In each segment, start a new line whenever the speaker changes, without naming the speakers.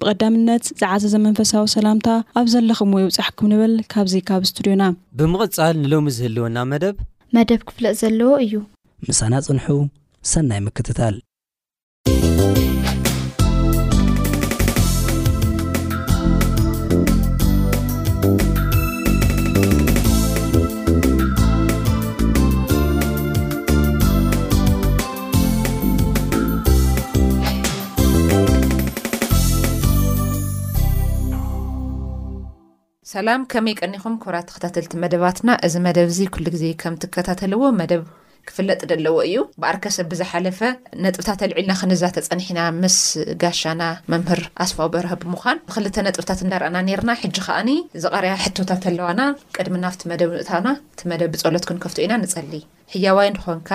ብቐዳምነት ዝዓዘዘ መንፈሳዊ ሰላምታ ኣብ ዘለኽሞ ይብጻሕኩም ንብል ካብዚ ካብ ስቱድዮና።
ብምቕጻል ንሎሚ ዝህልወና መደብ።
መደብ ክፍለጥ ዘለዎ እዩ።
ምሳና ጽንሑ ሰናይ ምክትታል።
ሰላም ከመይ ቀኒኹም ኩብራት ተኸታተልቲ መደባትና እዚ መደብ እዚ ኩሉ ግዜ ከም ትከታተልዎ መደብ ክፍለጥ ደለዎ እዩ ብኣርከሰ ብዝሓለፈ ነጥብታት ኣልዒልና ክንዛ ተፀኒሕና ምስ ጋሻና መምህር ኣስፋው በርሀ ብምዃን ክልተ ነጥብታት እንዳርኣና ነርና ሕጂ ከዓኒ ዝቐርያ ሕቶታት ኣለዋና ቅድሚ ናብቲ መደብ ንእታውና እቲ መደብ ብፀሎት ክንከፍቶ ኢና ንፀልይ ሕያዋይ እንድኾንካ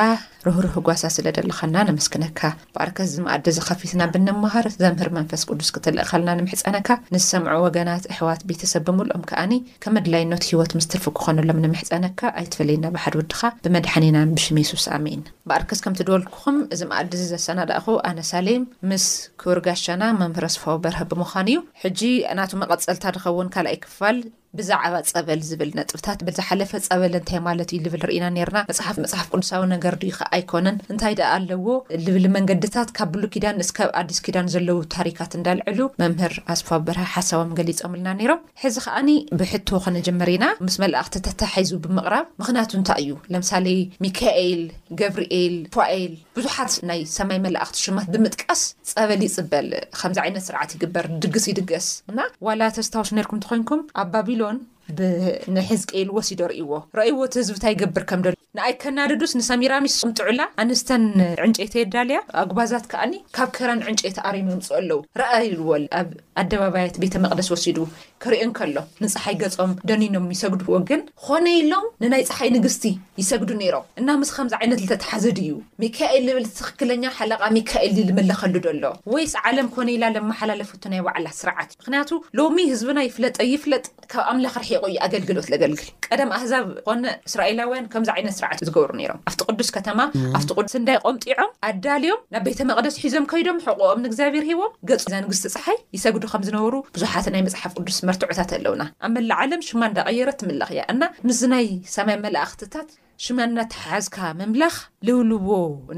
ርህሩህ ጓሳ ስለ ደለኻና ነመስግነካ ባርከት እዚ መኣዲ እዚ ከፊትና ብንመሃር ዘምህር መንፈስ ቅዱስ ክትልእኸልና ንምሕጸነካ ንዝሰምዑ ወገናት እሕዋት ቤተሰብ ብምልኦም ከኣኒ ከም ኣድላይኖት ሕይወት ምስ ትርፊ ክኾነሎም ንምሕጸነካ ኣይትፈለየና ብሓድ ወድኻ ብመድሓኒናን ብሽም የሱስ ኣሜን። ባርከት ከምቲ ድበልኩኹም እዚ መኣዲ እዚ ዘሰናዳእኹ ኣነ ሳሌም ምስ ክብር ጋሻና መምህር ኣስፋው በርሀ ብምዃን እዩ ሕጂ ናቱ መቐጸልታ ድኸውን ካልኣይ ክፋል ብዛዕባ ጸበል ዝብል ነጥብታት ብዝሓለፈ ጸበል እንታይ ማለት እዩ ልብል ርኢና ኔርና። መጽሓፍ መጽሓፍ ቅዱሳዊ ነገር ድዩ ከ ኣይኮነን እንታይ ደኣ ኣለዎ ልብል መንገድታት ካብ ብሉይ ኪዳን እስካብ ኣዲስ ኪዳን ዘለዉ ታሪካት እንዳልዐሉ መምህር ኣስፋው በርሀ ሓሳቦም ገሊጾምልና ኔሮም። ሕዚ ከኣኒ ብሕቶ ከነጀምር ኢና ምስ መላእክቲ ተታሒዙ ብምቅራብ ምክንያቱ እንታይ እዩ ለምሳሌ ሚካኤል፣ ገብርኤል፣ ፋኤል፣ ብዙሓት ናይ ሰማይ መላእኽቲ ሽማት ብምጥቃስ ጸበል ይጽበል፣ ከምዚ ዓይነት ስርዓት ይግበር፣ ድግስ ይድገስ እና ዋላ ተስታውሱ ኔርኩም ተኾይንኩም ኣብ ባቢሎን ብ ንሕዝቅኤል ወሲዶ ኣርእይዎ ረኣይዎ እቲ ህዝቢ ታይ ይገብር ከም ደልዩ ንኣይ ከናድዱስ ንሰሚራሚስ ኣምጥዑላ ኣንስተን ዕንጨይቲ የዳልያ ኣጉባዛት ከኣኒ ካብ ከረን ዕንጨይቲ ኣርዮም የምጽኦ ኣለዉ ረኣ ኢልዎ ኣብ ኣደባባያት ቤተ መቅደስ ወሲዱ ክርእ እንከሎ ንጸሓይ ገጾም ደኒኖም ይሰግዱ ግን ኾነ ኢሎም ንናይ ጸሓይ ንግስቲ ይሰግዱ ኔሮም እና ምስ ኸምዚ ዓይነት ልተተሓዘ ድዩ ሚካኤል ልብል ትኽክለኛ ሓለቓ ሚካኤል ድዩ ልምለኸሉ ደሎ ወይስ ዓለም ኮነ ኢላ ለመሓላለፈቶ ናይ ባዕላ ስርዓት እዩ ምኽንያቱ ሎሚ ህዝብና ይፍለጥ ኣይፍለጥ ካብ ኣምላኽ ርሒቑ እዩ ኣገልግሎት ለገልግል ቀደም ኣህዛብ ኾነ እስራኤላውያን ከምዚ ዓይነት ስርዓት ዝገብሩ ነይሮም። ኣብቲ ቅዱስ ከተማ ኣብቲ ቅዱስ ስንዳይ ቆምጢዖም ኣዳልዮም ናብ ቤተ መቕደስ ሒዞም ከይዶም ሕቖኦም ንእግዚኣብሔር ሂቦም ገጹ እዛ ንግስቲ ጸሓይ ይሰግዱ ከም ዝነበሩ ብዙሓት ናይ መጽሓፍ ቅዱስ መርትዖታት ኣለውና። ኣብ መላእ ዓለም ሽማ እንዳቐየረት ትምለኽ እያ እና ምስዚ ናይ ሰማይ መላእኽትታት ሽመ እናተሓሓዝካ ምምላኽ ልብልዎ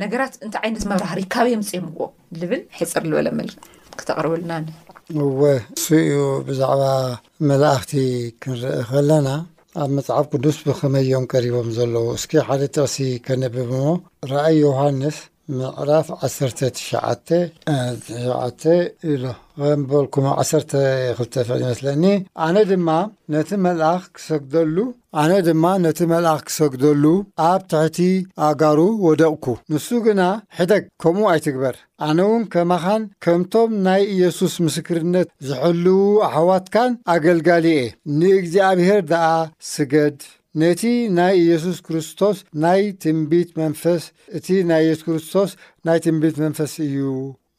ነገራት እንታይ ዓይነት መብራህሪ ካበይ ኣምፂኦምዎ ልብል ሕፅር ልበለ መልክ ክተቕርብልና ን
እወ እሱ እዩ ብዛዕባ መላእኽቲ ክንርኢ ከለና ኣብ መጽሓፍ ቅዱስ ብኸመይ እዮም ቀሪቦም ዘለዉ እስኪ ሓደ ጥቕሲ ከነብብ እሞ ራእይ ዮሃንስ ምዕራፍ ዓሰርተ ትሽዓተ ትሽዓተ ኢሎ በልኩሞ ዓሰርተ ክልተ ፍዕል ይመስለኒ ኣነ ድማ ነቲ መልኣኽ ክሰግደሉ ኣነ ድማ ነቲ መልኣኽ ክሰግደሉ ኣብ ትሕቲ ኣእጋሩ ወደቕኩ ንሱ ግና ሕደግ ከምኡ ኣይትግበር ኣነ እውን ከማኻን ከምቶም ናይ ኢየሱስ ምስክርነት ዝሕልዉ ኣሕዋትካን ኣገልጋሊ እየ ንእግዚኣብሔር ደኣ ስገድ ነቲ ናይ ኢየሱስ ክርስቶስ ናይ ትንቢት መንፈስ፣ እቲ ናይ ኢየሱስ ክርስቶስ ናይ ትንቢት መንፈስ እዩ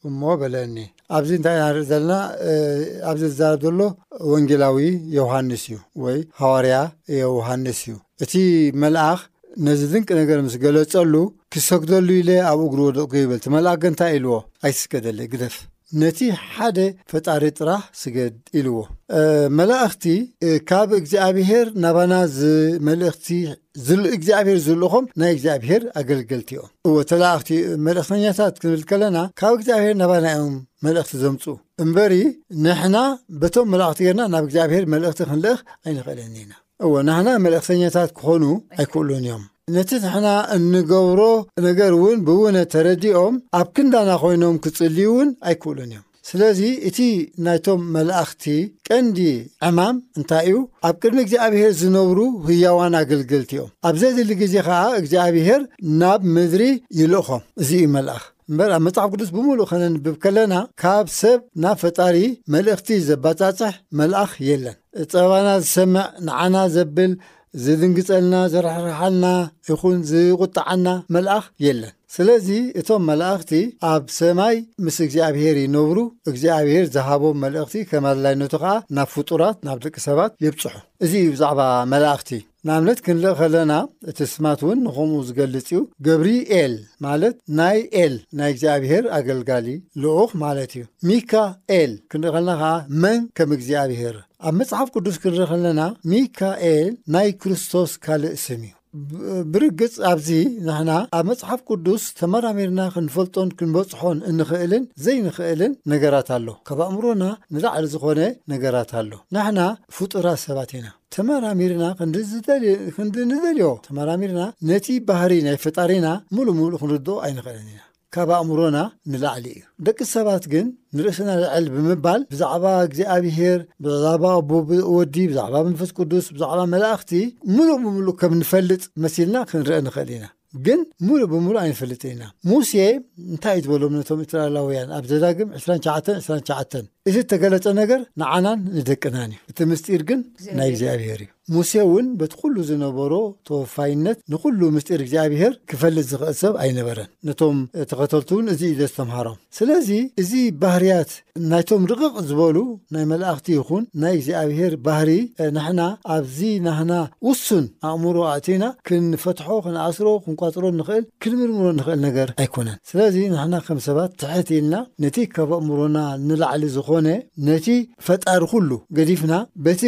እሞ በለኒ። ኣብዚ እንታይ ኢና ንርኢ ዘለና? ኣብዚ ዝዛረብ ዘሎ ወንጌላዊ ዮውሃንስ እዩ ወይ ሃዋርያ ዮውሃንስ እዩ። እቲ መልኣኽ ነዚ ድንቂ ነገር ምስ ገለጸሉ ክሰግደሉ ኢለ ኣብ እግሩ ወደቕኩ ይብል። እቲ መልኣኽ ግን እንታይ ኢልዎ? ኣይትስገደለይ ግደፍ። ነቲ ሓደ ፈጣሪ ጥራህ ስገድ ኢልዎ። መላእኽቲ ካብ እግዚኣብሄር ናባና ዝመልእኽቲ እግዚኣብሄር ዝልእኾም ናይ እግዚኣብሄር ኣገልገልቲ እዮም። እወ ተላእኽቲ መልእኽተኛታት ክንብል ከለና ካብ እግዚኣብሄር ናባና እዮም መልእኽቲ ዘምፁ እምበሪ ንሕና በቶም መላእኽቲ ጌርና ናብ እግዚኣብሄር መልእኽቲ ክንልእኽ ኣይንኽእልን ኢና። እወ ናህና መልእኽተኛታት ክኾኑ ኣይክእሉን እዮም። ነቲ ንሕና እንገብሮ ነገር እውን ብውነ ተረዲኦም ኣብ ክንዳና ኮይኖም ክጽልዩ እውን ኣይክእሉን እዮም። ስለዚ እቲ ናይቶም መላእኽቲ ቀንዲ ዕማም እንታይ እዩ? ኣብ ቅድሚ እግዚኣብሔር ዝነብሩ ህያዋን ኣገልገልቲ እዮም። ኣብ ዘድሊ ግዜ ከኣ እግዚኣብሔር ናብ ምድሪ ይልእኾም። እዚ እዩ መልኣኽ። እምበር ኣብ መጽሓፍ ቅዱስ ብምሉእ ከነንብብ ከለና ካብ ሰብ ናብ ፈጣሪ መልእኽቲ ዘባጻጽሕ መልኣኽ የለን። ጸባና ዝሰምዕ፣ ንዓና ዘብል፣ ዝድንግጸልና ዝርሕርሓና ይኹን ዝቁጥዓና መልኣኽ የለን ስለዚ እቶም መላእኽቲ ኣብ ሰማይ ምስ እግዚኣብሄር ይነብሩ እግዚኣብሄር ዝሃቦም መልእኽቲ ከም ኣድላይነቱ ከኣ ናብ ፍጡራት ናብ ደቂ ሰባት የብጽሑ እዚ እዩ ብዛዕባ መላእኽቲ ንኣብነት ክንልእ ከለና እቲ ስማት እውን ንኸምኡ ዝገልጽ እዩ ገብሪኤል ማለት ናይ ኤል ናይ እግዚኣብሄር ኣገልጋሊ ልኡኽ ማለት እዩ ሚካኤል ክንርኢ ከለና ከኣ መን ከም እግዚኣብሄር ኣብ መጽሓፍ ቅዱስ ክንርኢ ከለና ሚካኤል ናይ ክርስቶስ ካልእ ስም እዩ። ብርግጽ ኣብዚ ንሕና ኣብ መጽሓፍ ቅዱስ ተመራሚርና ክንፈልጦን ክንበጽሖን እንኽእልን ዘይንኽእልን ነገራት ኣሎ። ካብ ኣእምሮና ንላዕሊ ዝኾነ ነገራት ኣሎ። ንሕና ፍጡራት ሰባት ኢና። ተመራሚርና ክንዲ ንደልዮ ተመራሚርና ነቲ ባህሪ ናይ ፈጣሪና ሙሉ ሙሉ ክንርድኦ ኣይንኽእልን ኢና። ካብ ኣእምሮና ንላዕሊ እዩ። ደቂ ሰባት ግን ንርእስና ልዕል ብምባል ብዛዕባ እግዚኣብሔር፣ ብዛዕባ ኣቦ፣ ወዲ፣ ብዛዕባ መንፈስ ቅዱስ፣ ብዛዕባ መላእኽቲ ምሉእ ብምሉእ ከም ንፈልጥ መሲልና ክንርእ ንኽእል ኢና። ግን ምሉእ ብምሉእ ኣይንፈልጥን ኢና። ሙሴ እንታይ እዩ ዝበሎም ነቶም እስራኤላውያን ኣብ ዘዳግም 29 29 እዚ እተገለጸ ነገር ንዓናን ንደቅናን እዩ። እቲ ምስጢር ግን ናይ እግዚኣብሔር እዩ። ሙሴ እውን በቲ ዅሉ ዝነበሮ ተወፋይነት ንዅሉ ምስጢር እግዚኣብሄር ኪፈልጥ ዚኽእል ሰብ ኣይነበረን። ነቶም ተኸተልቱ እውን እዚ እዩ ዘስተምሃሮም። ስለዚ፣ እዚ ባህርያት ናይቶም ርቕቕ ዝበሉ ናይ መላእኽቲ ይኹን ናይ እግዚኣብሄር ባህርይ ንሕና ኣብዚ ናህና ውሱን ኣእምሮ ኣእቲና ክንፈትሖ፣ ክንኣስሮ፣ ክንቋጽሮ እንኽእል፣ ክንምርምሮ እንኽእል ነገር ኣይኮነን። ስለዚ ንሕና ከም ሰባት ትሕት ኢልና ነቲ ካብ ኣእምሮና ንላዕሊ ዝኾነ ነቲ። ፈጣሪ ኩሉ ገዲፍና በቲ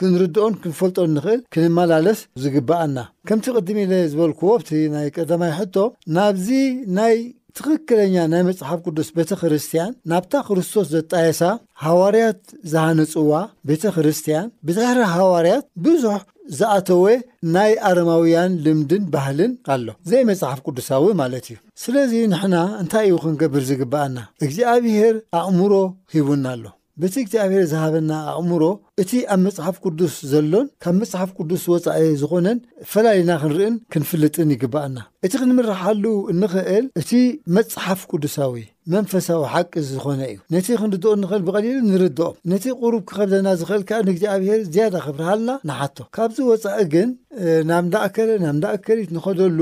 ክንርድኦን ክንፈልጦን ንኽእል ክንመላለስ ዝግበኣና። ከምቲ ቅድም ኢለ ዝበልክዎ ኣብቲ ናይ ቀዳማይ ሕቶ ናብዚ ናይ ትኽክለኛ ናይ መጽሓፍ ቅዱስ ቤተ ክርስቲያን ናብታ ክርስቶስ ዘጣየሳ ሃዋርያት ዝሃነጽዋ ቤተ ክርስቲያን ብድሕሪ ሃዋርያት ብዙሕ ዝኣተወ ናይ ኣረማውያን ልምድን ባህልን ኣሎ ዘይመጽሓፍ ቅዱሳዊ ማለት እዩ። ስለዚ ንሕና እንታይ እዩ ክንገብር ዝግብኣና? እግዚኣብሄር ኣእምሮ ሂቡና ኣሎ። በቲ እግዚኣብሄር ዝሃበና ኣእምሮ እቲ ኣብ መጽሓፍ ቅዱስ ዘሎን ካብ መጽሓፍ ቅዱስ ወጻኢ ዝኾነን ፈላሊና ክንርእን ክንፍልጥን ይግብኣና። እቲ ክንምርሓሉ እንኽእል እቲ መጽሓፍ ቅዱሳዊ መንፈሳዊ ሓቂ ዝኾነ እዩ። ነቲ ክንርድኦ እንኽእል ብቐሊሉ ንርድኦ፣ ነቲ ቁሩብ ክኸብደና ዝኽእል ከኣ ንእግዚኣብሄር ዝያዳ ከብርሃልና ንሓቶ። ካብዚ ወጻኢ ግን ናብ እንዳ ኣከለ ናብ እንዳ እከሊት ንኸደሉ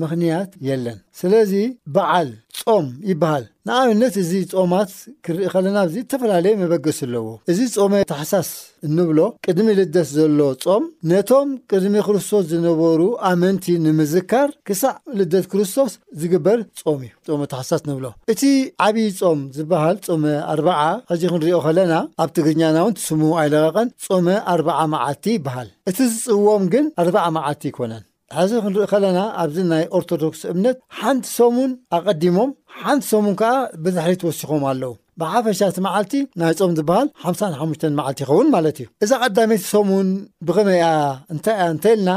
ምኽንያት የለን። ስለዚ በዓል ጾም ይበሃል። ንኣብነት እዚ ጾማት ክንርኢ ከለና ኣብዚ እተፈላለየ መበገሲ ኣለዎ። እዚ ጾመ ታሕሳስ እንብሎ ቅድሚ ልደት ዘሎ ጾም ነቶም ቅድሚ ክርስቶስ ዝነበሩ ኣመንቲ ንምዝካር ክሳዕ ልደት ክርስቶስ ዝግበር ጾም እዩ ጾመ ታሕሳስ ንብሎ እቲ ዓብዪ ጾም ዝበሃል ጾመ ኣርብዓ ሕጂ ክንሪኦ ከለና ኣብ ትግርኛና እውን ስሙ ኣይለቐቐን ጾመ ኣርብዓ መዓልቲ ይበሃል እቲ ዝጽወም ግን ኣርብዓ መዓልቲ ኣይኮነን ሐዚ ክንርኢ ከለና ኣብዚ ናይ ኦርቶዶክስ እምነት ሓንቲ ሰሙን ኣቀዲሞም ሓንቲ ሰሙን ከኣ ብድሕሪት ወሲኾም ኣለዉ ብሓፈሻ እቲ መዓልቲ ናይ ጾም ዝበሃል ሓምሳን ሓሙሽተን መዓልቲ ይኸውን ማለት እዩ እዛ ቀዳመይቲ ሰሙን ብኸመይ እያ እንታይ እያ እንተልና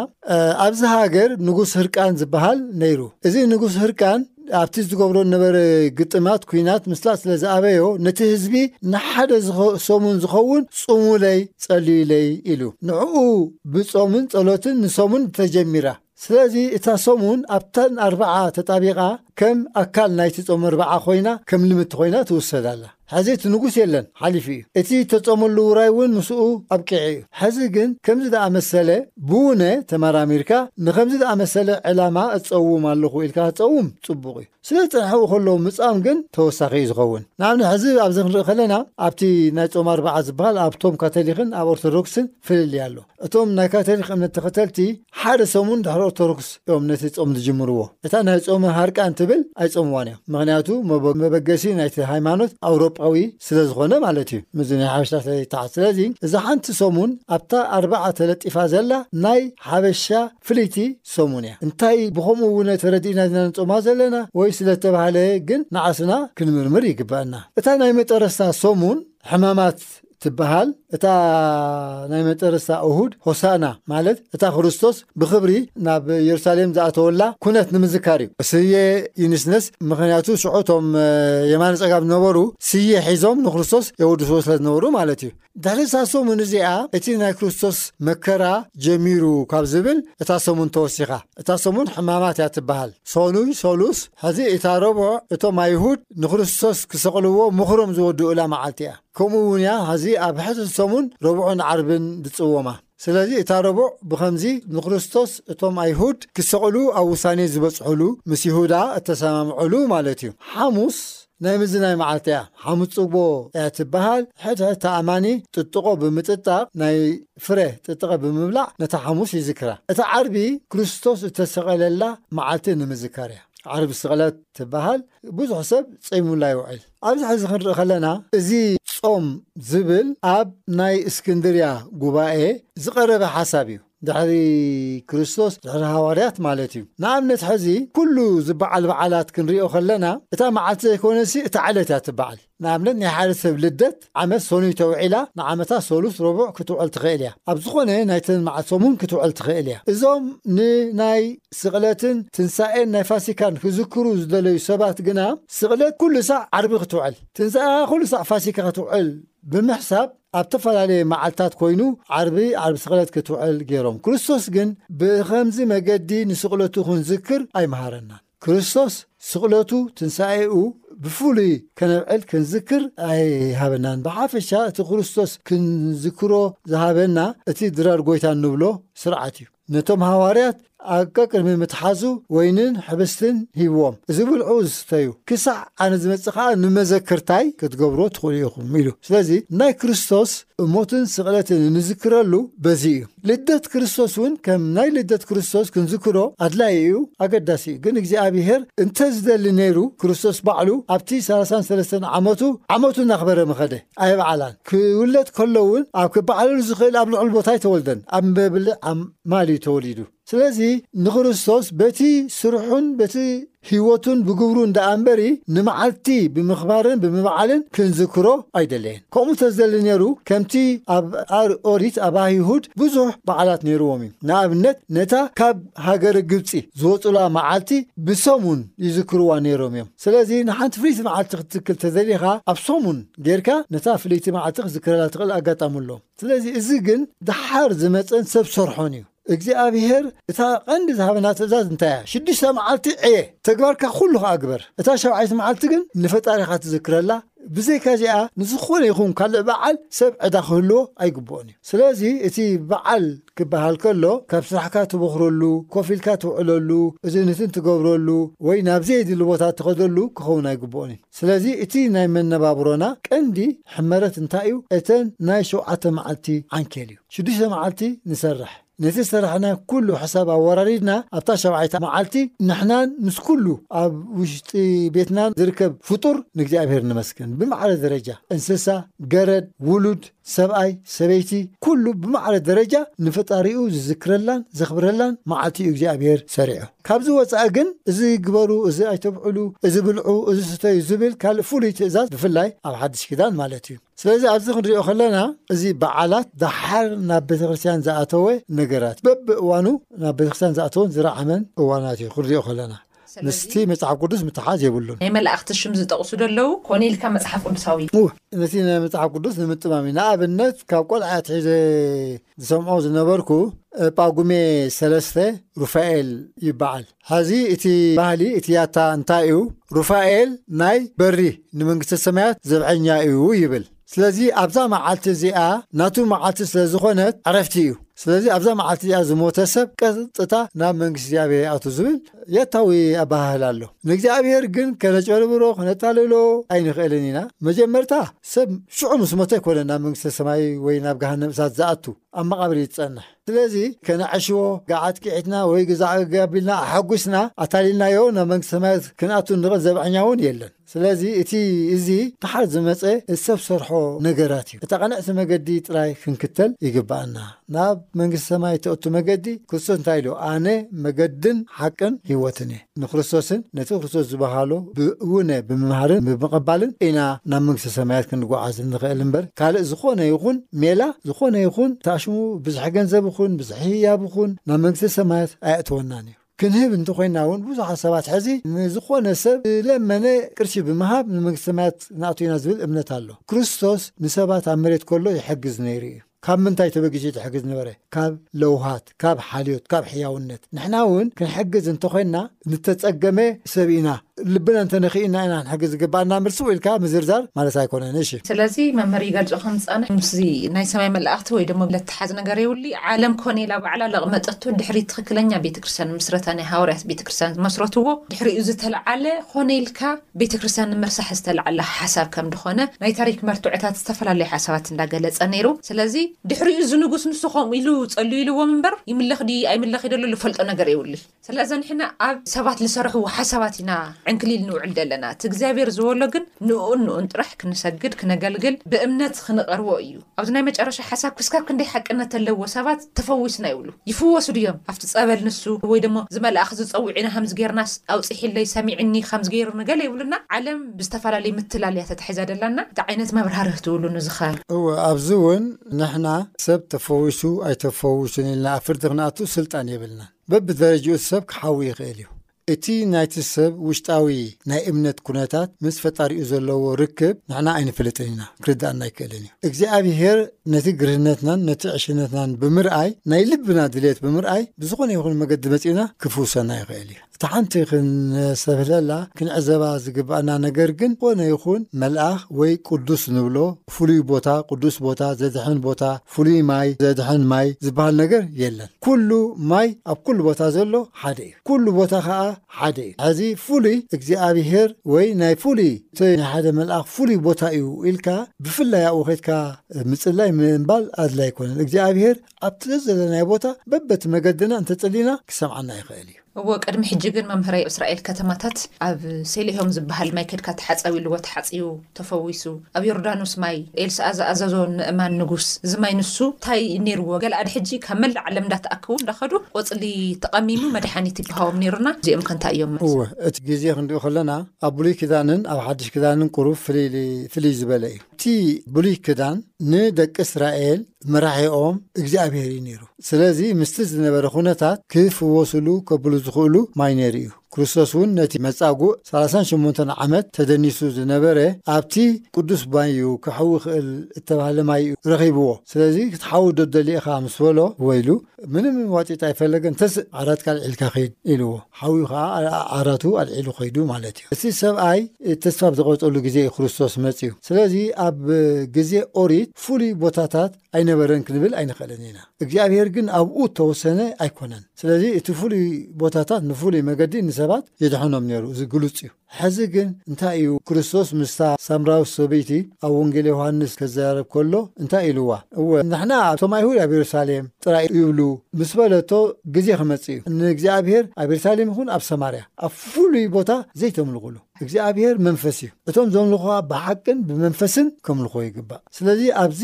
ኣብዚ ሃገር ንጉስ ህርቃን ዝበሃል ነይሩ እዚ ንጉስ ህርቃን ኣብቲ ዝገብሮ ነበረ ግጥማት ኩናት ምስላ ስለ ዝኣበዮ ነቲ ህዝቢ ንሓደ ሰሙን ዝኸውን ጽሙለይ ጸልዩለይ ኢሉ ንዕኡ ብጾምን ጸሎትን ንሰሙን ተጀሚራ ስለዚ እታ ሰሙን ኣብተን ኣርብዓ ተጣቢቓ ከም ኣካል ናይቲ ጾም ኣርብዓ ኮይና ከም ልምቲ ኮይና ትውሰድ ኣላ። ሕዚ እቲ ንጉስ የለን ሓሊፉ እዩ እቲ እተጾመሉ ውራይ እውን ምስኡ ኣብቂዑ እዩ ሕዚ ግን ከምዚ ዝኣመሰለ ብውነ ተመራሚርካ ንኸምዚ ዝኣመሰለ ዕላማ እጸውም ኣለኹ ኢልካ ክትጸውም ጽቡቕ እዩ ስለ ዝጸንሐኡ ከለዉ ምጻም ግን ተወሳኺ እዩ ዝኸውን ንኣብነት ሕዚ ኣብዚ ክንርኢ ከለና ኣብቲ ናይ ጾም ኣርብዓ ዝበሃል ኣብቶም ካቶሊኽን ኣብ ኦርቶዶክስን ፍልልይ ኣሎ እቶም ናይ ካቶሊክ እምነት ተኸተልቲ ሓደ ሰሙን ድሕሪ ኦርቶዶክስ እዮም ነቲ ጾም ዝጅምርዎ። እታ ናይ ጾመ ሃርቃን ትብል ኣይጾምዋን እዮም ምኽንያቱ መበገሲ ናይቲ ሃይማኖት ኣውሮጳዊ ስለ ዝኾነ ማለት እዩ ምስዚ ናይ ሓበሻ ስለ ዘይተሓዝ ስለዚ እዛ ሓንቲ ሰሙን ኣብታ ኣርብዓ ተለጢፋ ዘላ ናይ ሓበሻ ፍልይቲ ሰሙን እያ እንታይ ብኸምኡ እውነ ተረዲእና ኢና ንጾማ ዘለና ወይ ስለ ዝተባህለ ግን ንዓስና ክንምርምር ይግበእና እታ ናይ መጠረስታ ሰሙን ሕማማት ትበሃል እታ ናይ መጨረስታ እሁድ ሆሳእና ማለት እታ ክርስቶስ ብኽብሪ ናብ የሩሳሌም ዝኣተወላ ኩነት ንምዝካር እዩ። ስየ ይንስነስ ምክንያቱ ሽዑ እቶም የማነ ጸጋም ዝነበሩ ስየ ሒዞም ንክርስቶስ የወድስዎ ስለ ዝነበሩ ማለት እዩ። ድሕሪ እዛ ሰሙን እዚኣ እቲ ናይ ክርስቶስ መከራ ጀሚሩ ካብ ዝብል እታ ሰሙን ተወሲኻ እታ ሰሙን ሕማማት እያ ትበሃል። ሰኑይ፣ ሰሉስ፣ ሕዚ እታ ረቡዕ እቶም ኣይሁድ ንክርስቶስ ክሰቕልዎ ምኽሮም ዝወድኡላ መዓልቲ እያ። ከምኡ እውን እያ ሐዚ ኣብ ሕጽር ሰሙን ረቡዕን ዓርብን ዝጽወማ። ስለዚ እታ ረቡዕ ብኸምዚ ንክርስቶስ እቶም ኣይሁድ ክሰቕሉ ኣብ ውሳኔ ዝበጽሑሉ፣ ምስ ይሁዳ እተሰማምዑሉ ማለት እዩ። ሓሙስ ናይ ምዝናይ መዓልቲ እያ። ሓሙስ ጽግቦ እያ እትበሃል። ሕድሕድቲ ኣማኒ ጥጥቖ ብምጥጣቕ ናይ ፍረ ጥጥቐ ብምብላዕ ነታ ሓሙስ ይዝክራ። እታ ዓርቢ ክርስቶስ እተሰቐለላ መዓልቲ ንምዝካር እያ። ዓርቢ ስቕለት ትበሃል። ብዙሕ ሰብ ጸይሙላ ይውዕል። ኣብዚ ሕዚ ክንርኢ ከለና እዚ ጾም ዝብል ኣብ ናይ እስክንድርያ ጉባኤ ዝቐረበ ሓሳብ እዩ። ድሕሪ ክርስቶስ ድሕሪ ሃዋርያት ማለት እዩ። ንኣብነት ሕዚ ኩሉ ዝበዓል በዓላት ክንሪኦ ከለና እታ መዓልቲ ዘይኮነሲ እታ ዕለት እያ ትበዓል። ንኣብነት ናይ ሓደ ሰብ ልደት ዓመት ዓመት ሰኑይ ተውዒላ ንዓመታ ሰሉስ ረቡዕ ክትውዕል ትኽእል እያ ኣብ ዝኾነ ናይተን መዓልት ሰሙን ክትውዕል ትኽእል እያ እዞም ን ናይ ስቅለትን ትንሳኤን ናይ ፋሲካን ክዝክሩ ዝደለዩ ሰባት ግና ስቅለት ኩሉ ሳዕ ዓርቢ ክትውዕል ትንሳኤኻ ኩሉ ሳዕ ፋሲካ ክትውዕል ብምሕሳብ ኣብ ተፈላለየ መዓልታት ኮይኑ ዓርቢ ዓርቢ ስቅለት ክትውዕል ጌሮም ክርስቶስ ግን ብኸምዚ መገዲ ንስቅለቱ ክንዝክር ኣይመሃረናን። ክርስቶስ ስቕለቱ ትንሳኤኡ ብፍሉይ ከነብዕል ክንዝክር ኣይሃበናን። ብሓፈሻ እቲ ክርስቶስ ክንዝክሮ ዝሃበና እቲ ድራር ጎይታ እንብሎ ስርዓት እዩ። ነቶም ሃዋርያት ኣብ ቀቅድሚ ምትሓዙ ወይንን ሕብስትን ሂብዎም እዚ ብልዑ ዝስተዩ ክሳዕ ኣነ ዝመጽእ ከኣ ንመዘክርታይ ክትገብሮ ትኽእሉ ኢኹም ኢሉ። ስለዚ ናይ ክርስቶስ እሞቱን ስቕለትን እንዝክረሉ በዚ እዩ። ልደት ክርስቶስ እውን ከም ናይ ልደት ክርስቶስ ክንዝክሮ ኣድላይ እዩ፣ ኣገዳሲ እዩ። ግን እግዚኣብሄር እንተ ዝደሊ ነይሩ ክርስቶስ ባዕሉ ኣብቲ ሰላሳን ሰለስተን ዓመቱ ዓመቱ እናኽበረ ምኸደ፣ ኣየብዓላን። ክውለድ ከሎ እውን ኣብ ክበዓለሉ ዝኽእል ኣብ ልዑል ቦታ ኣይተወልደን፣ ኣብ መብልዕ ኣማል እዩ ተወሊዱ። ስለዚ ንክርስቶስ በቲ ስርሑን በቲ ሕይወቱን ብግብሩን ደኣ እምበሪ ንመዓልቲ ብምኽባርን ብምብዓልን ክንዝክሮ ኣይደለየን። ከምኡ ተዝደሊ ነይሩ ከምቲ ኣብ ኣር ኦሪት ኣብ ኣይሁድ ብዙሕ በዓላት ነይርዎም እዩ። ንኣብነት ነታ ካብ ሃገረ ግብጺ ዝወጹላ መዓልቲ ብሰሙን ይዝክርዋ ነይሮም እዮም። ስለዚ ንሓንቲ ፍልይቲ መዓልቲ ክትዝክር ተደሊኻ ኣብ ሰሙን ገይርካ ነታ ፍልይቲ መዓልቲ ክትዝክረላ ትኽእል ኣጋጣሚ ኣሎ። ስለዚ እዚ ግን ደሓር ዝመጸን ሰብ ሰርሖን እዩ። እግዚኣብሄር እታ ቐንዲ ዝሃበና ትእዛዝ እንታይ እያ? ሽዱሽተ መዓልቲ ዕየ፣ ተግባርካ ኩሉ ኸኣ ግበር፣ እታ ሻብዓይቲ መዓልቲ ግን ንፈጣሪኻ ትዝክረላ፣ ብዘይካ እዚኣ ንዝኾነ ይኹን ካልእ በዓል ሰብ ዕዳ ክህልዎ ኣይግብኦን እዩ። ስለዚ እቲ በዓል ክበሃል ከሎ ካብ ስራሕካ ትቦኽረሉ፣ ኮፍ ኢልካ ትውዕለሉ፣ እዝንትን ትገብረሉ ወይ ናብ ዘየድሊ ቦታ ትኸደሉ ክኸውን ኣይግብኦን እዩ። ስለዚ እቲ ናይ መነባብሮና ቀንዲ ሕመረት እንታይ እዩ? እተን ናይ ሸውዓተ መዓልቲ ዓንኬል እዩ። ሽዱሽተ መዓልቲ ንሰርሕ። ነቲ ዝሰራሕናዮ ኩሉ ሕሳብ ኣወራሪድና ኣብታ ሻብዓይቲ መዓልቲ ንሕናን ምስ ኩሉ ኣብ ውሽጢ ቤትናን ዝርከብ ፍጡር ንእግዚኣብሄር ነመስግን። ብማዕረ ደረጃ፣ እንስሳ፣ ገረድ፣ ውሉድ፣ ሰብኣይ፣ ሰበይቲ፣ ኩሉ ብማዕረ ደረጃ ንፈጣሪኡ ዝዝክረላን ዘኽብረላን መዓልቲ እዩ እግዚኣብሄር ሰሪዑ። ካብዚ ወፃኢ ግን እዚ ግበሩ፣ እዚ ኣይተብዕሉ፣ እዚ ብልዑ፣ እዚ ስተዩ ዝብል ካልእ ፍሉይ ትእዛዝ ብፍላይ ኣብ ሓድሽ ኪዳን ማለት እዩ። ስለዚ ኣብዚ ክንሪኦ ከለና እዚ በዓላት ደሓር ናብ ቤተክርስትያን ዝኣተወ ነገራት በብእዋኑ ናብ ቤተክርስትያን ዝኣተወን ዝረዓመን እዋናት እዩ ክንሪኦ ከለና። ምስቲ መጽሓፍ ቅዱስ ምትሓዝ የብሉን።
ናይ መላእኽቲ ሽም ዝጠቕሱ ዶ ኣለዉ? ኮነ ኢልካ መጽሓፍ ቅዱሳዊ። እወ፣
ነቲ ናይ መጽሓፍ ቅዱስ ንምጥማም እዩ። ንኣብነት ካብ ቆልዓ ኣትሒዘ ዝሰምዖ ዝነበርኩ ጳጉሜ ሰለስተ ሩፋኤል ይበዓል። ሐዚ እቲ ባህሊ እቲ ያታ እንታይ እዩ? ሩፋኤል ናይ በሪ ንመንግስተ ሰማያት ዘብዐኛ እዩ ይብል። ስለዚ ኣብዛ መዓልቲ እዚኣ ናቱ መዓልቲ ስለ ዝኾነት ዕረፍቲ እዩ። ስለዚ ኣብዛ መዓልቲ እዚኣ ዝሞተ ሰብ ቀጥታ ናብ መንግስቲ እግዚኣብሔር ይኣቱ ዝብል የታዊ ኣበሃህላ ኣሎ። ንእግዚኣብሔር ግን ከነጨርብሮ ከነታልሎ ኣይንኽእልን ኢና። መጀመርታ ሰብ ሽዑ ምስ ሞተ ኣይኮነን ናብ መንግስተ ሰማይ ወይ ናብ ገሃነም እሳት ዝኣቱ ኣብ መቓብር እዩ ዝጸንሕ። ስለዚ ከነዐሽዎ ገዓት ቂዒትና ወይ ግዛዕ ኣጋቢልና ኣሐጒስና ኣታሊልናዮ ናብ መንግስተ ሰማያት ክንኣቱ እንኽእል ዘብዐኛ እውን የለን። ስለዚ እቲ እዚ ድሓር ዝመጸ ሰብ ሰርሖ ነገራት እዩ። እታ ቅንዕቲ መገዲ ጥራይ ክንክተል ይግብኣና። ናብ መንግስቲ ሰማይ እተእቱ መገዲ ክርስቶስ እንታይ ኢሉ ኣነ መገድን ሓቅን ህይወትን እየ። ንክርስቶስን ነቲ ክርስቶስ ዝበሃሎ ብእውነ ብምምሃርን ብምቕባልን ኢና ናብ መንግስተ ሰማያት ክንጎዓዝ እንኽእል እምበር ካልእ ዝኾነ ይኹን ሜላ ዝኾነ ይኹን እታሽሙ ብዝሒ ገንዘብ ይኹን ብዝሒ ህያብ ይኹን ናብ መንግስተ ሰማያት ኣየእትወናን እዩ። ክንህብ እንተኾይንና እውን ብዙሓት ሰባት ሕዚ ንዝኾነ ሰብ ዝለመነ ቅርሺ ብምሃብ ንመንግስቲ ሰማያት ክንኣቱ ኢና ዝብል እምነት ኣሎ። ክርስቶስ ንሰባት ኣብ መሬት ከሎ ይሕግዝ ነይሩ እዩ። ካብ ምንታይ ተበጊሱ እዩ ዝሕግዝ ዝነበረ? ካብ ለውሃት፣ ካብ ሓልዮት፣ ካብ ሕያውነት። ንሕና እውን ክንሕግዝ እንተኾይንና ንተጸገመ ሰብ ኢና ልብና እንተነኪእና ኢና ሕጊ ዝግበኣና እምበር ስቅ ኢልካ ምዝርዛር ማለት ኣይኮነን እሺ።
ስለዚ መምህር ይገልጾ ከም ዝጸንሕ ምስዚ ናይ ሰማይ መላእኽቲ ወይ ደሞ ለተሓዝ ነገር የውሊ ዓለም ኮነ ኢላ ባዕላ ለቅመጠቶ ድሕሪ ትክክለኛ ቤተክርስትያን ምስረታ ናይ ሃዋርያት ቤተክርስትያን ዝመስረትዎ ድሕሪኡ ዝተልዓለ ኮነ ኢልካ ቤተክርስትያን ንምርሳሕ ዝተልዓለ ሓሳብ ከም ድኮነ ናይ ታሪክ መርትዖታት ዝተፈላለዩ ሓሳባት እንዳ ገለጸ ነይሩ ስለዚ ድሕሪኡ እዚ ንጉስ ንሱ ከምኡ ኢሉ ጸልዩ ኢልዎም እምበር ይምለክ ድዪ ኣይምለክ ኢደሎ ልፈልጦ ነገር የውሊ። ስለዚ ንሕና ኣብ ሰባት ልሰርሕዎ ሓሳባት ኢና ዕንክሊል ንውዕል ደለና እቲ እግዚኣብሔር ዝወሎ ግን ንእኡን ንኡን ጥራሕ ክንሰግድ ክነገልግል ብእምነት ክንቐርቦ እዩ ኣብዚ ናይ መጨረሻ ሓሳብ ክስካብ ክንደይ ሓቅነት ተለዎ ሰባት ተፈዊስና ይብሉ ይፍወሱ ድዮም ኣብቲ ጸበል ንሱ ወይ ደሞ ዝመልኣኽ ዝጸውዒና ሃምዚ ጌርናስ ኣውጺሒለይ ሰሚዕኒ ከምዚ ገይሩኒ ገለ ይብሉና ዓለም ብዝተፈላለይ ምትላል እያ ተታሒዛ ደላና እንታይ ዓይነት መብራርህ ትብሉ ንዝኸ።
እወ ኣብዚ ውን ንሕና ሰብ ተፈዊሱ ኣይተፈውሱን ኢልና ኣብ ፍርዲ ክንኣቱ ስልጣን የብልናን። በብደረጅኡ ሰብ ክሓዊ ይኽእል እዩ። እቲ ናይቲ ሰብ ውሽጣዊ ናይ እምነት ኩነታት ምስ ፈጣሪኡ ዘለዎ ርክብ ንሕና ኣይንፈልጥን ኢና፣ ክርድኣና ኣይክእልን እዩ። እግዚኣብሄር ነቲ ግርህነትናን ነቲ ዕሽነትናን ብምርኣይ ናይ ልብና ድሌት ብምርኣይ ብዝኾነ ይኹን መገዲ መጺኡና ክፍውሰና ይኽእል እዩ። እታ ሓንቲ ክንሰብህለላ ክንዕዘባ ዝግብኣና ነገር ግን ዝኾነ ይኹን መልኣኽ ወይ ቅዱስ ንብሎ ፍሉይ ቦታ ቅዱስ ቦታ ዘድሕን ቦታ ፍሉይ ማይ ዘድሕን ማይ ዝብሃል ነገር የለን። ኩሉ ማይ ኣብ ኩሉ ቦታ ዘሎ ሓደ እዩ ኩሉ ቦታ ከኣ ሓደ እዩ ሐዚ ፍሉይ እግዚኣብሔር ወይ ናይ ፍሉይ እቲ ናይ ሓደ መልኣኽ ፍሉይ ቦታ እዩ ኢልካ ብፍላይ ኣብኡ ከድካ ምጽላይ ምንባል ኣድላይ ኣይኮነን እግዚኣብሔር ኣብቲ ዘዘለናዮ ቦታ በበቲ መገድና እንተጽሊና ክሰምዓና ይኽእል እዩ
እወ ቅድሚ ሕጂ ግን መምህረይ እስራኤል ከተማታት ኣብ ሴሌሆም ዝበሃል ማይ ከድካ ተሓጸብ ኢልዎ ተሓጺቡ ተፈዊሱ ኣብ ዮርዳኖስ ማይ ኤልስኣ ዝኣዘዞ ንእማን ንጉስ እዚ ማይ ንሱ ታይ ኔርዎ ገልኣድ ሕጂ ካብ መላእ ዓለም እንዳተኣከቡ እንዳከዱ ቆጽሊ ተቀሚሙ መድሓኒት ይብሃዎም ኔሩና እዚኦም ከ እንታይ እዮም መልሶም።
እወ እቲ ግዜ ክንሪኦ ከለና ኣብ ብሉይ ኪዳንን ኣብ ሓድሽ ኪዳንን ቁሩብ ፍልይ ፍልይ ዝበለ እዩ እቲ ብሉይ ክዳን ንደቂ እስራኤል መራሒኦም እግዚኣብሔር እዩ ነይሩ ስለዚ ምስቲ ዝነበረ ኩነታት ክፍወሱሉ ከብሉ ዝኽእሉ ማይ ነይሩ እዩ ክርስቶስ እውን ነቲ መጻጉእ ሰላሳን ሸሞንተን ዓመት ተደኒሱ ዝነበረ ኣብቲ ቅዱስ ማይ እዩ ከሕዊ ክእል እተባህለ ማይ እዩ ረኺብዎ ስለዚ ክትሓዊ ዶ ትደሊ ኢኻ ምስ በሎ ወይ ኢሉ ምንም ዋጢጥ ኣይፈለገን ተስእ ዓራትካ ኣልዒልካ ኺድ ኢልዎ ሓዊኡ ኸኣ ዓራቱ ኣልዒሉ ኸይዱ ማለት እዩ። እቲ ሰብኣይ ተስፋ ብዝቖርጸሉ ግዜ እዩ ክርስቶስ መጺኡ። ስለዚ ኣብ ግዜ ኦሪት ፍሉይ ቦታታት ኣይነበረን ክንብል ኣይንኽእልን ኢና። እግዚኣብሄር ግን ኣብኡ እተወሰነ ኣይኰነን። ስለዚ እቲ ፍሉይ ቦታታት ብፍሉይ መገዲ ንሰባት የድሕኖም ነይሩ፣ እዚ ግሉጽ እዩ። ሐዚ ግን እንታይ እዩ ክርስቶስ ምስታ ሳምራዊት ሰበይቲ ኣብ ወንጌል ዮሃንስ ከዘራረብ ከሎ እንታይ ኢልዋ እወ ንሕና እቶም ኣይሁድ ኣብ የሩሳሌም ጥራይ ይብሉ ምስ በለቶ ግዜ ክመጽእ እዩ ንእግዚኣብሔር ኣብ የሩሳሌም ይኹን ኣብ ሰማርያ ኣብ ፍሉይ ቦታ ዘይተምልኹሉ እግዚኣብሔር መንፈስ እዩ እቶም ዘምልኹዋ ብሓቅን ብመንፈስን ከምልኹዎ ይግባእ ስለዚ ኣብዚ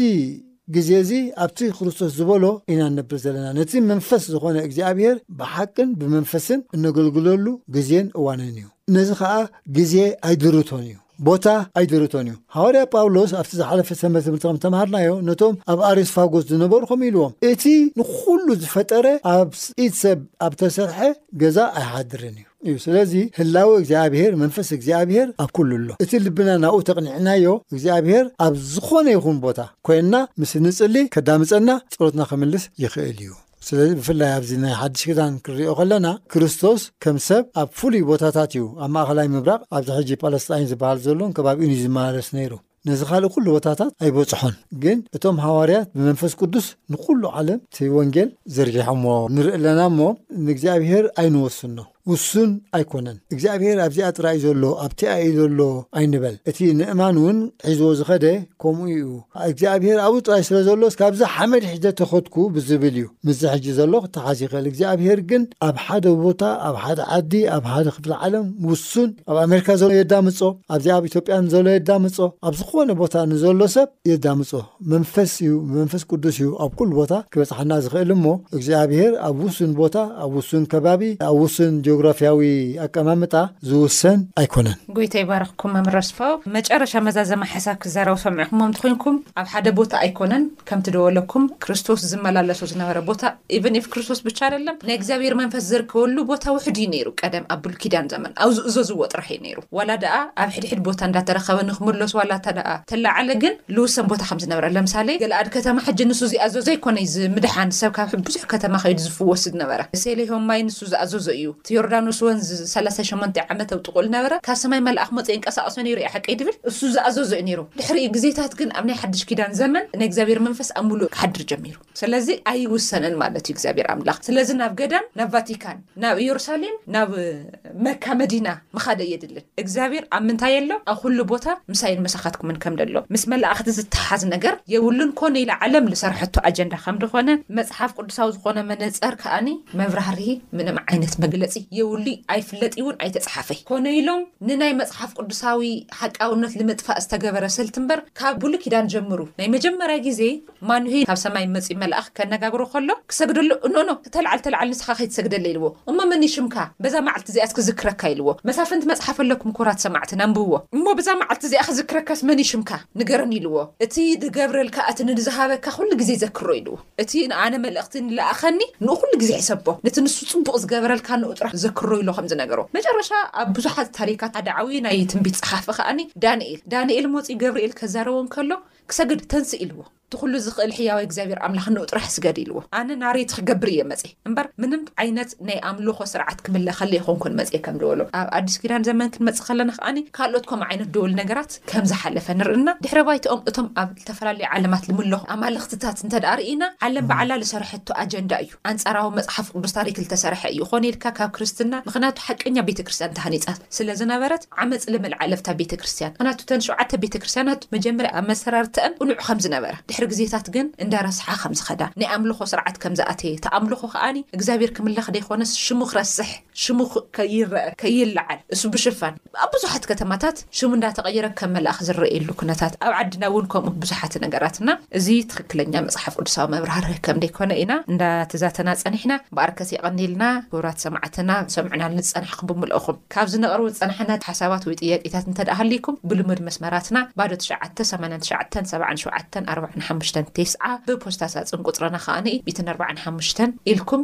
ግዜ እዚ ኣብቲ ክርስቶስ ዝበሎ ኢና ንነብር ዘለና ነቲ መንፈስ ዝኾነ እግዚኣብሔር ብሓቅን ብመንፈስን እነገልግለሉ ግዜን እዋንን እዩ ነዚ ከኣ ግዜ ኣይድርቶን እዩ ቦታ ኣይድርቶን እዩ ሃዋርያ ጳውሎስ ኣብቲ ዝሓለፈ ሰንበት ትምህርቲ ከም ተምሃርናዮ ነቶም ኣብ ኣሪስፋጎስ ዝነበሩ ከምኡ ኢልዎም እቲ ንኩሉ ዝፈጠረ ኣብ ኢድ ሰብ ኣብ ተሰርሐ ገዛ ኣይሓድርን እዩ እዩ ስለዚ ህላወ እግዚኣብሔር መንፈስ እግዚኣብሔር ኣብ ኩሉ ኣሎ እቲ ልብና ናብኡ ተቕኒዕናዮ እግዚኣብሔር ኣብ ዝኾነ ይኹን ቦታ ኮይንና ምስ ንጽሊ ከዳምጸና ጸሎትና ክምልስ ይኽእል እዩ ስለዚ ብፍላይ ኣብዚ ናይ ሓድሽ ክዳን ክንሪኦ ከለና ክርስቶስ ከም ሰብ ኣብ ፍሉይ ቦታታት እዩ ኣብ ማእኸላይ ምብራቕ ኣብዚ ሕጂ ፓለስጣይን ዝበሃል ዘሎን ከባቢኡን እዩ ዝመላለስ ነይሩ ነዚ ካልእ ኩሉ ቦታታት ኣይበጽሖን ግን እቶም ሃዋርያት ብመንፈስ ቅዱስ ንኩሉ ዓለም እቲ ወንጌል ዘርጊሖሞ ንርኢ ኣለና እሞ ንእግዚኣብሄር ኣይንወስኖ ውሱን ኣይኮነን እግዚኣብሄር ኣብዚኣ ጥራይ ዘሎ ኣብቲኣ እዩ ዘሎ ኣይንበል እቲ ንእማን እውን ሒዝዎ ዝኸደ ከምኡ እዩ እግዚኣብሄር ኣብኡ ጥራይ ስለ ዘሎ እስካብዚ ሓመድ ሒዘ ተኸትኩ ብዝብል እዩ ምስዚ ሕጂ ዘሎ ክተሓዝ ይኽእል። እግዚኣብሄር ግን ኣብ ሓደ ቦታ፣ ኣብ ሓደ ዓዲ፣ ኣብ ሓደ ክፍለ ዓለም ውሱን ኣብ ኣሜሪካ ዘሎ የዳምጾ፣ ኣብዚ ኣብ ኢትዮጵያ ንዘሎ የዳምጾ፣ ኣብ ዝኾነ ቦታ ንዘሎ ሰብ የዳምጾ። መንፈስ እዩ፣ መንፈስ ቅዱስ እዩ ኣብ ኩሉ ቦታ ክበጽሓና ዝኽእል እሞ እግዚኣብሄር ኣብ ውሱን ቦታ፣ ኣብ ውሱን ከባቢ፣ ኣብ ውሱን ጂኦግራፍያዊ ኣቀማምጣ ዝውሰን ኣይኮነን።
ጎይታ ይባርኽኩም መምህር ኣስፋው መጨረሻ መዛዘሚ ሓሳብ ክትዛረቡ ሰሚዕኩሞም ተኮይንኩም ኣብ ሓደ ቦታ ኣይኮነን ከምቲ ደወለኩም ክርስቶስ ዝመላለሶ ዝነበረ ቦታ ኢቨን ኢፍ ክርስቶስ ብቻ ኣደለም ናይ እግዚኣብሔር መንፈስ ዝርከበሉ ቦታ ውሕድ እዩ ነይሩ ቀደም ኣብ ብሉ ኪዳን ዘመን ኣብ ዝእዘዝዎ ጥራሕ እዩ ነይሩ ዋላ ደኣ ኣብ ሕድሕድ ቦታ እንዳተረከበ ንክመለሱ ዋላ እተ ደኣ ተላዓለ ግን ልውሰን ቦታ ከም ዝነበረ ለምሳሌ ገለኣድ ከተማ ሕጂ ንሱ ዝኣዘዞ ኣይኮነይ ዝምድሓን ሰብ ካብ ብዙሕ ከተማ ከይዱ ዝፍወስ ዝነበረ ሴሌሆም ማይ ንሱ ዝኣዘዞ እዩ እቲ ዮርዳኖስ ወንዝ ሰላሳ ሸሞንተ ዓመት ኣብ ጥቕኡ ልነበረ ካብ ሰማይ መልኣኽ መጹ የንቀሳቕሶ ነይሩ ኢዩ፣ ሓቀይ ድብል? እሱ ዝኣዘዞ ኢዩ ነይሩ። ድሕሪኡ ግዜታት ግን ኣብ ናይ ሓድሽ ኪዳን ዘመን ናይ እግዚኣብሔር መንፈስ ኣብ ምሉእ ክሓድር ጀሚሩ። ስለዚ ኣይውሰነን ማለት ኢዩ እግዚኣብሔር ኣምላኽ። ስለዚ ናብ ገዳም፣ ናብ ቫቲካን፣ ናብ ኢየሩሳሌም፣ ናብ መካ መዲና ምኻድ ኣየድልን። እግዚኣብሔር ኣብ ምንታይ ኣሎ? ኣብ ዅሉ ቦታ ምሳይን ምሳኻትኩምን ከም ደሎ። ምስ መላእኽቲ ዝተሓሓዝ ነገር የብሉን፣ ኮነ ኢላ ዓለም ልሰርሐቶ ኣጀንዳ ከም ድኾነ፣ መጽሓፍ ቅዱሳዊ ዝኾነ መነጸር ከኣኒ መብራህርሂ ምንም ዓይነት መግለጺ የብሉይ ኣይፍለጥይውን ኣይተጸሓፈይ። ኮነ ኢሎም ንናይ መጽሓፍ ቅዱሳዊ ሓቃውነት ልምጥፋእ ዝተገበረ ስልቲ እምበር ካብ ብሉይ ኪዳን ጀምሩ ናይ መጀመርያ ጊዜ ማኑሄ ካብ ሰማይ መጺኡ መልኣኽ ከነጋግሮ ከሎ ክሰግደሉ እኖኖ ተልዓል ተልዓል ንስኻ ከይትሰግደለይ ኢልዎ እሞ መን እዩ ሽምካ በዛ መዓልቲ እዚኣስ ክዝክረካ ኢልዎ መሳፍንቲ መጽሓፍ ኣለኩም ኩራት ሰማዕትን ኣንብብዎ እሞ በዛ መዓልቲ እዚኣ ክዝክረካስ መን እዩ ሽምካ ንገረኒ ኢልዎ እቲ ድገብረልካ እቲ ንድዝሃበካ ኩሉ ግዜ ዘክሮ ኢልዎ እቲ ንኣነ መልእኽቲ ንልኣኸኒ ንኡ ኩሉ ግዜ ሕሰቦ ንቲ ንሱ ጽቡቕ ዝገበረልካ ንኡ ጥራሕ ዘክሮ ኢሎ ከምዝነገሮ መጨረሻ ኣብ ብዙሓት ታሪካት ሓደ ዓብዪ ናይ ትንቢት ጸሓፊ ከኣ ዳንኤል ዳንኤል ሞጺኡ ገብርኤል ከዛረቦ እንከሎ ክሰግድ ተንስእ ኢልዎ። እቲ ኩሉ ዝኽእል ሕያዋይ እግዚኣብሔር ኣምላኽ ንኡ ጥራሕ ስገድ ኢልዎ። ኣነ ናረይቲ ክገብር እየ መጼ እምበር ምንም ዓይነት ናይ ኣምልኾ ስርዓት ክምለኸለ ኣይኮንኩን መጼ ከም ደወሎ። ኣብ ኣዲስ ኪዳን ዘመን ክንመጽእ ከለና ከኣ ካልኦት ከምኡ ዓይነት ደወል ነገራት ከም ዝሓለፈ ንርኢ እና ድሕረ ባይትኦም እቶም ኣብ ዝተፈላለዩ ዓለማት ልምለኹ ኣማልኽትታት እንተድኣ ርኢና ዓለም ባዕላ ልሰርሐቶ ኣጀንዳ እዩ። ኣንጻራዊ መጽሓፍ ቅዱስ ታሪክ ልተሰረሐ እዩ ኮነ ኢልካ ካብ ክርስትና ምክናቱ ሓቀኛ ቤተ ክርስትያን ተሃኒጻ ስለ ዝነበረት ዓመጽ ልመልዓለ ኣብታ ቤተ ክርስትያን ምክናቱ እተን ሸውዓተ ቤተ ክርስትያናት መጀመርያ ኣመሰራርተኣን ቁኑዕ ከም ዝነበረ ድሕሪ ግዜታት ግን እንዳ ረስሓ ከም ዝከዳ ናይ ኣምልኮ ስርዓት ከም ዝኣተየ እቲ ኣምልኮ ከኣ እግዚኣብሔር ክምለክ ደይኮነስ ሽሙ ክረስሕ ሽሙ ከይረኣ፣ ከይለዓል፣ እሱ ብሽፋን ኣብ ብዙሓት ከተማታት ሽሙ እንዳተቐየረ ከም መልኣኽ ዝረኣየሉ ኩነታት፣ ኣብ ዓድና እውን ከምኡ ብዙሓት ነገራት እና እዚ ትኽክለኛ መጽሓፍ ቅዱሳዊ መብራህርህ ከም ደይኮነ ኢና እንዳተዛተና ጸኒሕና። በኣርከት የቐንየልና ክቡራት ሰማዕትና ዝሰምዑናልን ዝጸናሕኩም ብምልእኹም። ካብ ዝነቕርቦ ዝጸናሕና ሓሳባት ወይ ጥያቄታት እንተ ደኣ ሃልይኩም ብልሙድ መስመራትና ባዶ ትሽዓተ፣ ሰማንያን ትሽዓተን፣ ሰብዓን ሸውዓተን፣ ኣርብዓን ሓሙሽተን፣ ቴስዓ ብፖስታ ሳጽን ቁጽርና ከኣ ሚእትን ኣርብዓን ሓሙሽተን ኢልኩም